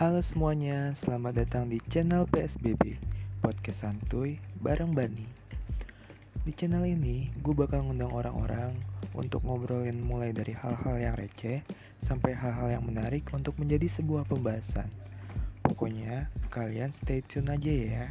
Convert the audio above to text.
Halo semuanya, selamat datang di channel PSBB Podcast Santuy bareng Bani. Di channel ini, gue bakal ngundang orang-orang untuk ngobrolin mulai dari hal-hal yang receh sampai hal-hal yang menarik untuk menjadi sebuah pembahasan. Pokoknya, kalian stay tune aja ya.